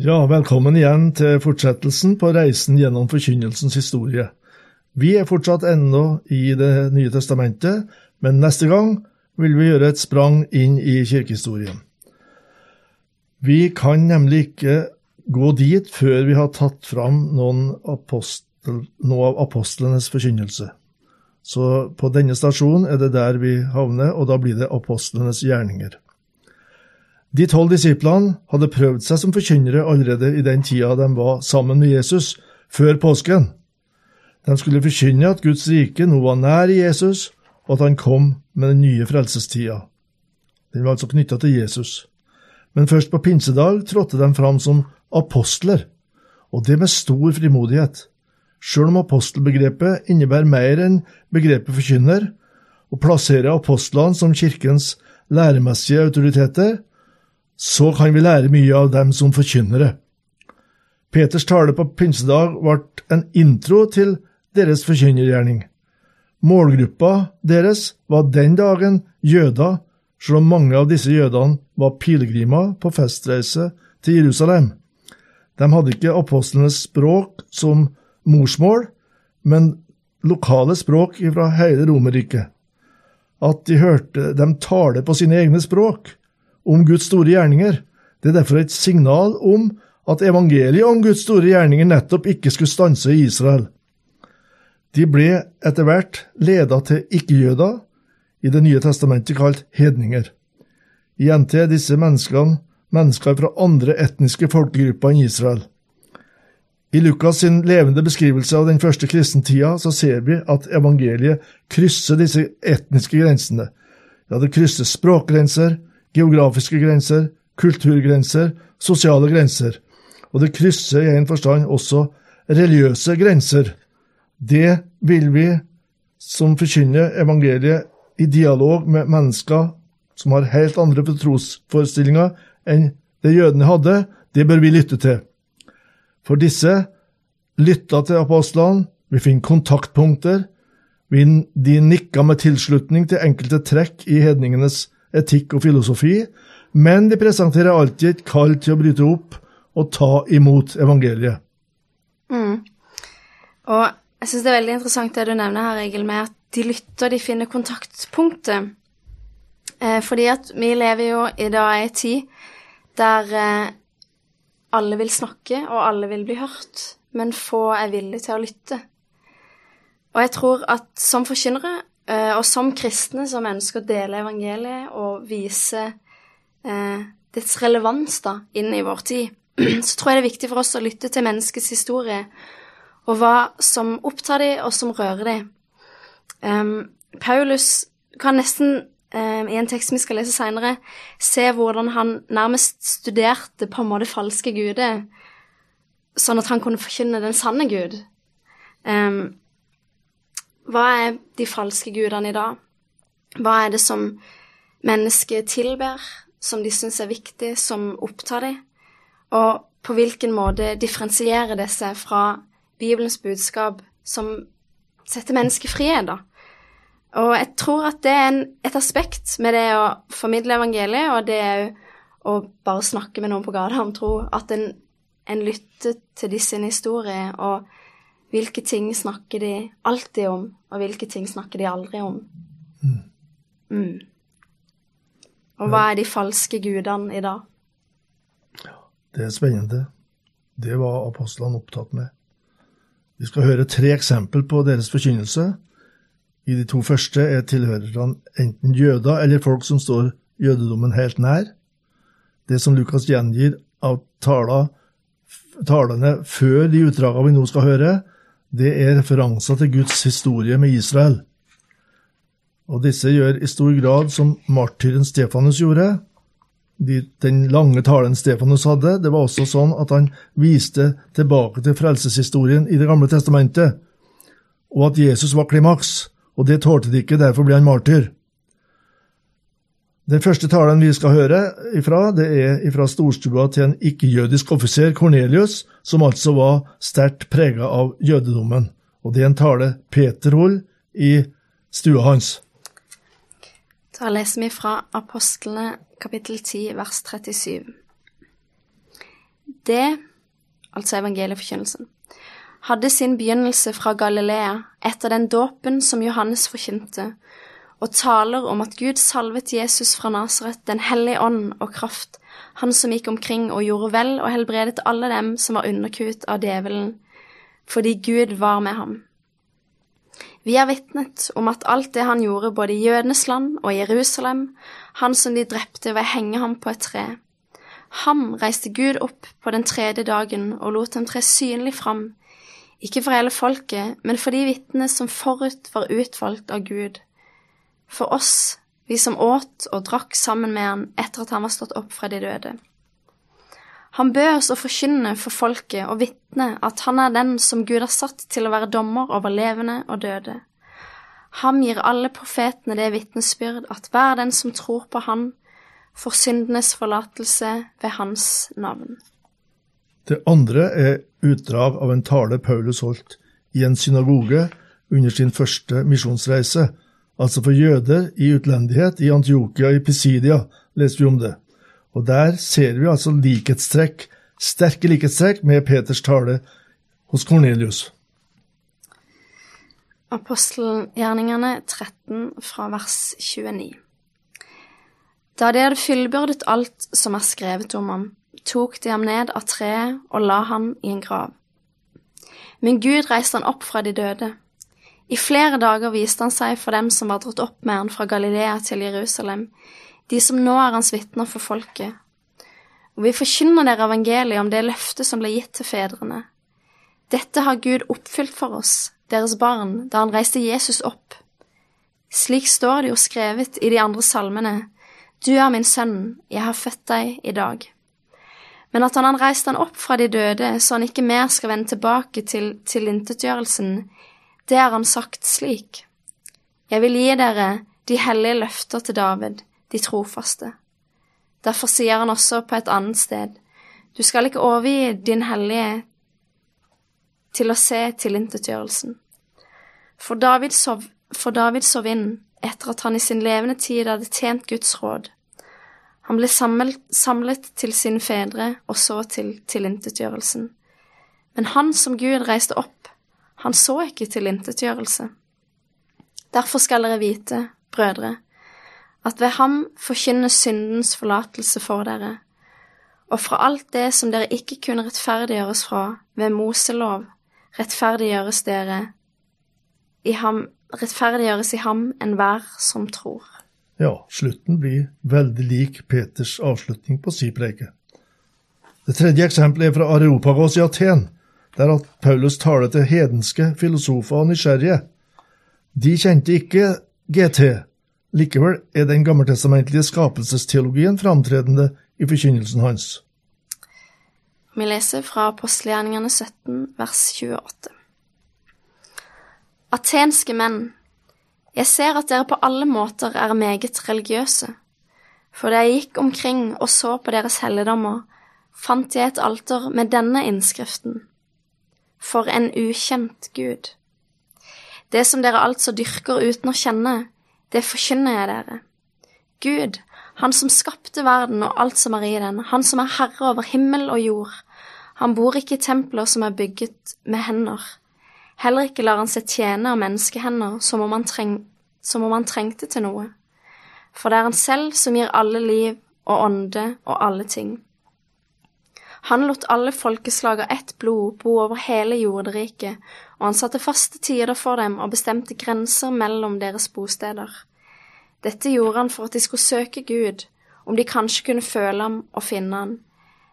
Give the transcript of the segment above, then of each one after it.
Ja, velkommen igjen til fortsettelsen på reisen gjennom forkynnelsens historie. Vi er fortsatt ennå i Det nye testamentet, men neste gang vil vi gjøre et sprang inn i kirkehistorien. Vi kan nemlig ikke gå dit før vi har tatt fram apostel, noe av apostlenes forkynnelse. Så på denne stasjonen er det der vi havner, og da blir det apostlenes gjerninger. De tolv disiplene hadde prøvd seg som forkynnere allerede i den tida de var sammen med Jesus, før påsken. De skulle forkynne at Guds rike nå var nær i Jesus, og at han kom med den nye frelsestida. Den var altså knytta til Jesus. Men først på pinsedag trådte de fram som apostler, og det med stor frimodighet. Sjøl om apostelbegrepet innebærer mer enn begrepet forkynner, og plasserer apostlene som kirkens læremessige autoriteter, så kan vi lære mye av dem som forkynnere. Peters tale på pinsedag ble en intro til deres forkynnergjerning. Målgruppa deres var den dagen jøder, selv om mange av disse jødene var pilegrimer på festreise til Jerusalem. De hadde ikke apostlenes språk som morsmål, men lokale språk fra hele Romerriket. At de hørte dem tale på sine egne språk, om Guds store gjerninger, det er derfor et signal om at evangeliet om Guds store gjerninger nettopp ikke skulle stanse i Israel. De ble etter hvert leda til ikke-jøder, i Det nye testamentet kalt hedninger. Igjen til disse menneskene mennesker fra andre etniske folkegrupper enn Israel. I Lukas sin levende beskrivelse av den første kristentida så ser vi at evangeliet krysser disse etniske grensene. Ja, det krysser språkgrenser, geografiske grenser, kulturgrenser, sosiale grenser, og det krysser i en forstand også religiøse grenser. Det vil vi som forkynner evangeliet i dialog med mennesker som har helt andre trosforestillinger enn det jødene hadde, det bør vi lytte til. For disse lytta til apostlene, vi finner kontaktpunkter, de nikka med tilslutning til enkelte trekk i hedningenes etikk og filosofi, men de presenterer alltid et kall til å bryte opp og ta imot evangeliet. Mm. Og jeg syns det er veldig interessant det du nevner her, Egil, med at de lytter, de finner kontaktpunktet. Eh, fordi at vi lever jo i dag i en tid der eh, alle vil snakke, og alle vil bli hørt, men få er villige til å lytte. Og jeg tror at som forkynnere, og som kristne som ønsker å dele evangeliet og vise eh, dets relevans da, inn i vår tid, så tror jeg det er viktig for oss å lytte til menneskets historie, og hva som opptar dem, og som rører dem. Um, Paulus kan nesten, um, i en tekst vi skal lese seinere, se hvordan han nærmest studerte på en måte falske guder, sånn at han kunne forkynne den sanne Gud. Um, hva er de falske gudene i dag? Hva er det som mennesket tilber, som de syns er viktig, som opptar dem? Og på hvilken måte differensierer det seg fra Bibelens budskap, som setter mennesket fri, da? Og jeg tror at det er en, et aspekt med det å formidle evangeliet, og det er å bare snakke med noen på gata om tro, at en, en lytter til disse historiene og hvilke ting snakker de alltid om, og hvilke ting snakker de aldri om. Mm. Mm. Og hva er de falske gudene i dag? Det er spennende. Det var apostlene opptatt med. Vi skal høre tre eksempel på deres forkynnelse. I de to første er tilhørerne enten jøder eller folk som står jødedommen helt nær. Det som Lukas gjengir av talene før de utdragene vi nå skal høre, det er referanser til Guds historie med Israel. Og disse gjør i stor grad som martyren Stefanus gjorde. de, den lange talen Stefanus hadde, det var også sånn at han viste tilbake til frelseshistorien i Det gamle testamentet, og at Jesus var klimaks, og det tålte de ikke, derfor ble han martyr. Den første talen vi skal høre ifra, det er ifra storstua til en ikke-jødisk offiser, Kornelius, som altså var sterkt prega av jødedommen. Og det er en tale Peter holder i stua hans. Da leser vi fra Apostlene kapittel 10 vers 37. Det, altså evangelieforkynnelsen, hadde sin begynnelse fra Galilea etter den dåpen som Johannes forkynte, og taler om at Gud salvet Jesus fra Nasaret, Den hellige ånd og kraft, han som gikk omkring og gjorde vel og helbredet alle dem som var underkuet av djevelen, fordi Gud var med ham. Vi har vitnet om at alt det han gjorde både i jødenes land og i Jerusalem, han som de drepte ved å henge ham på et tre. Ham reiste Gud opp på den tredje dagen og lot dem tre synlig fram, ikke for hele folket, men for de vitnene som forut var utvalgt av Gud for oss, vi som åt og drakk sammen med han etter at han var stått opp fra de døde. Han bød oss å forkynne for folket og vitne at han er den som Gud har satt til å være dommer over levende og døde. Ham gir alle profetene det vitnesbyrd at hver den som tror på Han, får syndenes forlatelse ved Hans navn. Det andre er utdrag av en tale Paulus holdt i en synagoge under sin første misjonsreise, altså for jøder i utlendighet i Antiokia i Pisidia, leser vi om det. Og der ser vi altså likhetstrekk, sterke likhetstrekk med Peters tale hos Kornelius. Apostelgjerningene 13 fra vers 29. Da de hadde fullbyrdet alt som er skrevet om ham, tok de ham ned av treet og la ham i en grav. Men Gud reiste han opp fra de døde i flere dager viste han seg for dem som var dratt opp med han fra Galilea til Jerusalem, de som nå er hans vitner for folket. Og vi forkynner dere evangeliet om det løftet som ble gitt til fedrene. Dette har Gud oppfylt for oss, deres barn, da han reiste Jesus opp. Slik står det jo skrevet i de andre salmene, Du er min sønn, jeg har født deg i dag. Men at han reiste han opp fra de døde, så han ikke mer skal vende tilbake til tilintetgjørelsen, det har han sagt slik. Jeg vil gi dere de hellige løfter til David, de trofaste. Derfor sier han også på et annet sted, du skal ikke overgi din hellige til å se tilintetgjørelsen. For David sov, for David sov inn etter at han i sin levende tid hadde tjent Guds råd. Han ble samlet, samlet til sine fedre og så til tilintetgjørelsen. Men han som Gud reiste opp han så ikke tilintetgjørelse. Derfor skal dere vite, brødre, at ved ham forkynnes syndens forlatelse for dere, og fra alt det som dere ikke kunne rettferdiggjøres fra ved Moselov, rettferdiggjøres dere i ham, rettferdiggjøres i ham enhver som tror. Ja, slutten blir veldig lik Peters avslutning på si preke. Det tredje eksempelet er fra Areopagos i Aten der at Paulus taler til hedenske filosofer og nysgjerrige. De kjente ikke GT. Likevel er den gammeltestamentlige skapelsesteologien framtredende i forkynnelsen hans. Vi leser fra apostelgjerningene 17, vers 28. Atenske menn, jeg ser at dere på alle måter er meget religiøse. For da jeg gikk omkring og så på deres helligdommer, fant jeg et alter med denne innskriften for en ukjent Gud. Det som dere altså dyrker uten å kjenne, det forkynner jeg dere. Gud, han som skapte verden og alt som er i den, han som er herre over himmel og jord, han bor ikke i templer som er bygget med hender. Heller ikke lar han seg tjene av menneskehender som om han, treng, som om han trengte til noe. For det er han selv som gir alle liv og ånde og alle ting. Han lot alle folkeslag av ett blod bo over hele jorderiket, og han satte faste tider for dem og bestemte grenser mellom deres bosteder. Dette gjorde han for at de skulle søke Gud, om de kanskje kunne føle ham og finne han,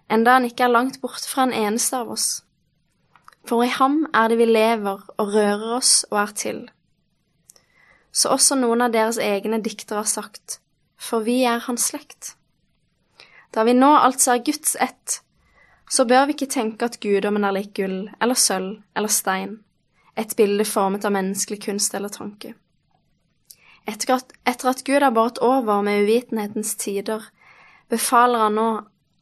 enda han ikke er langt borte fra en eneste av oss. For i ham er det vi lever og rører oss og er til. Så også noen av deres egne diktere har sagt, for vi er hans slekt. Da vi nå altså er Guds ett, så bør vi ikke tenke at guddommen er lik gull eller sølv eller stein, et bilde formet av menneskelig kunst eller tanke. Etter at, etter at Gud har båret over med uvitenhetens tider, befaler han nå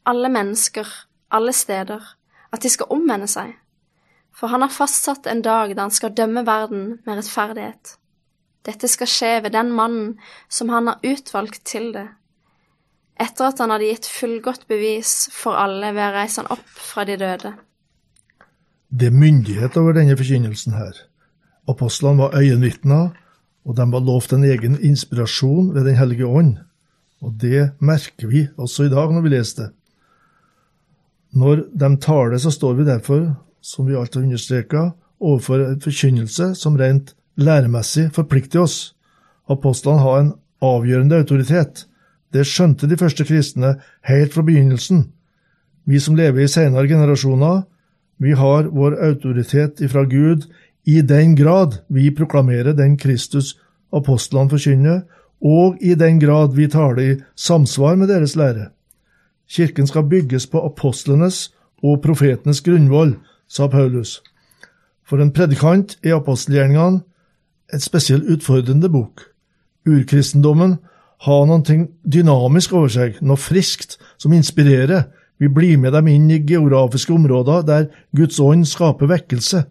alle mennesker, alle steder, at de skal omvende seg, for han har fastsatt en dag da han skal dømme verden med rettferdighet. Dette skal skje ved den mannen som han har utvalgt til det, etter at han hadde gitt fullgodt bevis for alle ved å reise han opp fra de døde. Det er myndighet over denne forkynnelsen her. Apostlene var øyenvitner, og de var lovt en egen inspirasjon ved Den hellige ånd. Og det merker vi også i dag når vi leser det. Når de taler, så står vi derfor, som vi alt har understreka, overfor en forkynnelse som rent læremessig forplikter oss. Apostlene har en avgjørende autoritet. Det skjønte de første kristne helt fra begynnelsen. Vi som lever i senere generasjoner, vi har vår autoritet ifra Gud i den grad vi proklamerer den Kristus apostlene forkynner, og i den grad vi taler i samsvar med deres lære. Kirken skal bygges på apostlenes og profetenes grunnvoll, sa Paulus. For en predikant er apostelgjerningene et spesielt utfordrende bok. Urkristendommen har noe dynamisk over seg, noe friskt som inspirerer. Vi blir med dem inn i geografiske områder der Guds ånd skaper vekkelse.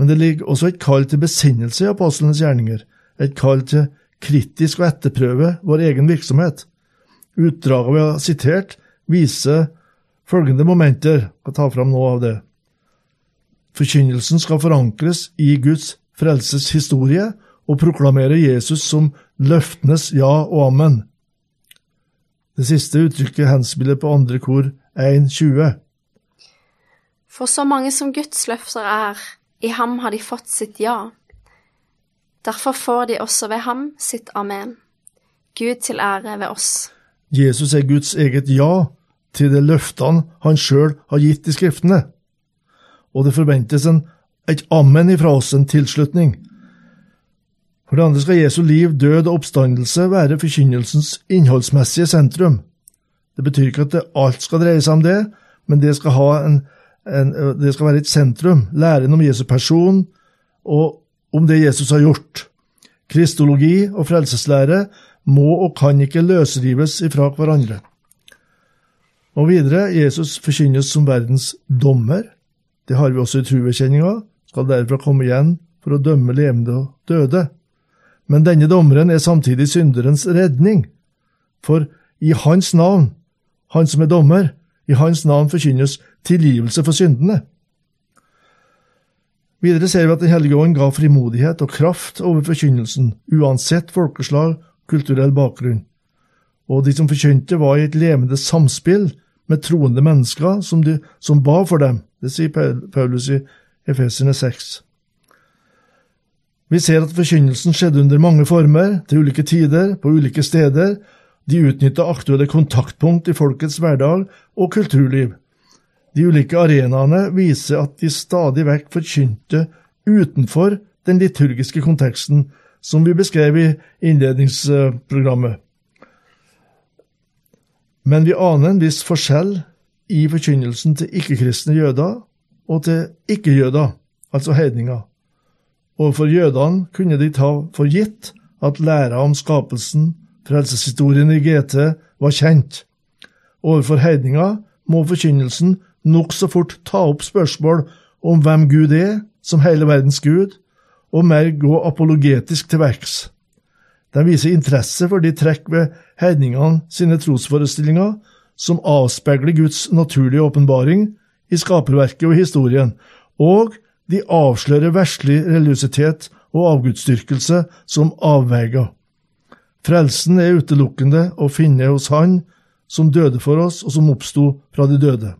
Men det ligger også et kall til besinnelse i apostlenes gjerninger, et kall til kritisk å etterprøve vår egen virksomhet. Utdraget vi har sitert, viser følgende momenter. Jeg tar ta fram noe av det. Forkynnelsen skal forankres i Guds frelseshistorie og proklamere Jesus som løftenes ja og amen. Det siste uttrykket henspiller på andre kor 1.20. For så mange som Guds løfter er, i ham har de fått sitt ja. Derfor får de også ved ham sitt amen. Gud til ære ved oss. Jesus er Guds eget ja til de løftene han sjøl har gitt i Skriftene. Og det forventes en et amen ifra oss, en tilslutning. For det andre skal Jesu liv, død og oppstandelse være forkynnelsens innholdsmessige sentrum. Det betyr ikke at alt skal dreie seg om det, men det skal, en, en, det skal være et sentrum, læren om Jesu person og om det Jesus har gjort. Kristologi og frelseslære må og kan ikke løsrives ifra hverandre. Og videre, Jesus forkynnes som verdens dommer. Det har vi også i trubekjenninga skal derfra komme igjen for å dømme levende og døde. Men denne dommeren er samtidig synderens redning, for i hans navn, han som er dommer, i hans navn forkynnes tilgivelse for syndene. Videre ser vi at Den hellige ånd ga frimodighet og kraft over forkynnelsen, uansett folkeslag, kulturell bakgrunn. Og de som forkynte, var i et levende samspill med troende mennesker som, de, som ba for dem. Det sier Paulus i Efeserne 6. Vi ser at forkynnelsen skjedde under mange former, til ulike tider, på ulike steder. De utnytta aktuelle kontaktpunkt i folkets hverdag og kulturliv. De ulike arenaene viser at de stadig vekk forkynte utenfor den liturgiske konteksten, som vi beskrev i innledningsprogrammet. Men vi aner en viss forskjell i forkynnelsen til ikke-kristne jøder og til ikke-jøder, altså heidninger. Overfor jødene kunne de ta for gitt at læra om skapelsen, frelseshistorien i GT, var kjent. Overfor heidninger må forkynnelsen nokså fort ta opp spørsmål om hvem Gud er, som hele verdens Gud, og mer gå apologetisk til verks. De viser interesse for de trekk ved heidningene sine trosforestillinger som avspeiler Guds naturlige åpenbaring i skaperverket og historien, og de avslører verslig religiøsitet og avgudsdyrkelse som avveier. Frelsen er utelukkende å finne hos Han som døde for oss, og som oppsto fra de døde.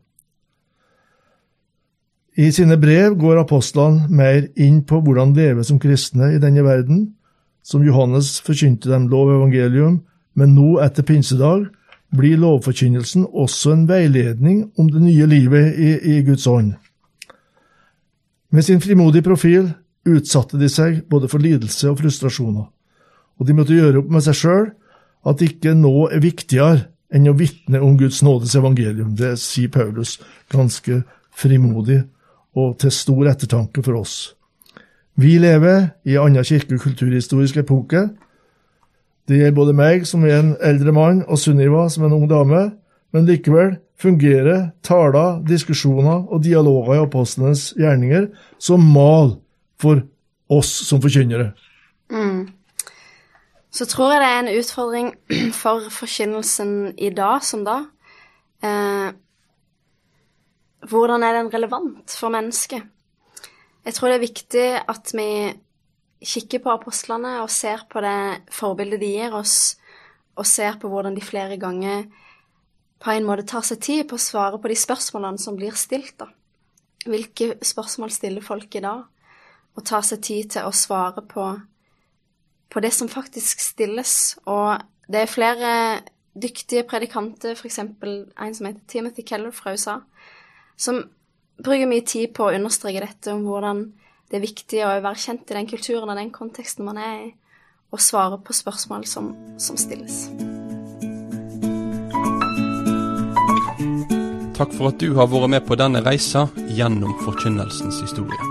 I sine brev går apostlene mer inn på hvordan leve som kristne i denne verden, som Johannes forkynte dem lov og evangelium, men nå, etter pinsedag, blir lovforkynnelsen også en veiledning om det nye livet i, i Guds ånd. Med sin frimodige profil utsatte de seg både for lidelse og frustrasjoner, og de måtte gjøre opp med seg sjøl at ikke nå er viktigere enn å vitne om Guds nådes evangelium. Det sier Paulus ganske frimodig og til stor ettertanke for oss. Vi lever i en annen kirke- og kulturhistorisk epoke. Det gjelder både meg, som er en eldre mann, og Sunniva, som er en ung dame, men likevel fungerer taler, diskusjoner og dialoger i apostlenes gjerninger som mal for oss som forkynnere. Mm. Så tror jeg det er en utfordring for forkynnelsen i dag som da. Eh, hvordan er den relevant for mennesket? Jeg tror det er viktig at vi kikker på apostlene og ser på det forbildet de gir oss, og ser på hvordan de flere ganger på en måte tar seg tid på å svare på de spørsmålene som blir stilt. da. Hvilke spørsmål stiller folk i dag? Og tar seg tid til å svare på, på det som faktisk stilles. Og det er flere dyktige predikanter, f.eks. en som heter Timothy Keller fra USA, som bruker mye tid på å understreke dette om hvordan det er viktig å være kjent i den kulturen og den konteksten man er i, og svare på spørsmål som, som stilles. Takk for at du har vært med på denne reisa gjennom forkynnelsens historie.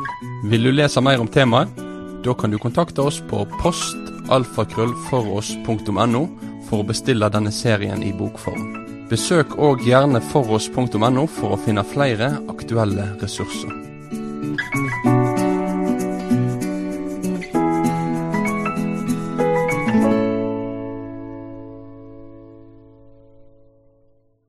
Vil du lese mer om temaet? Da kan du kontakte oss på postalfakrøllfoross.no for å bestille denne serien i bokform. Besøk òg gjerne foross.no for å finne flere aktuelle ressurser.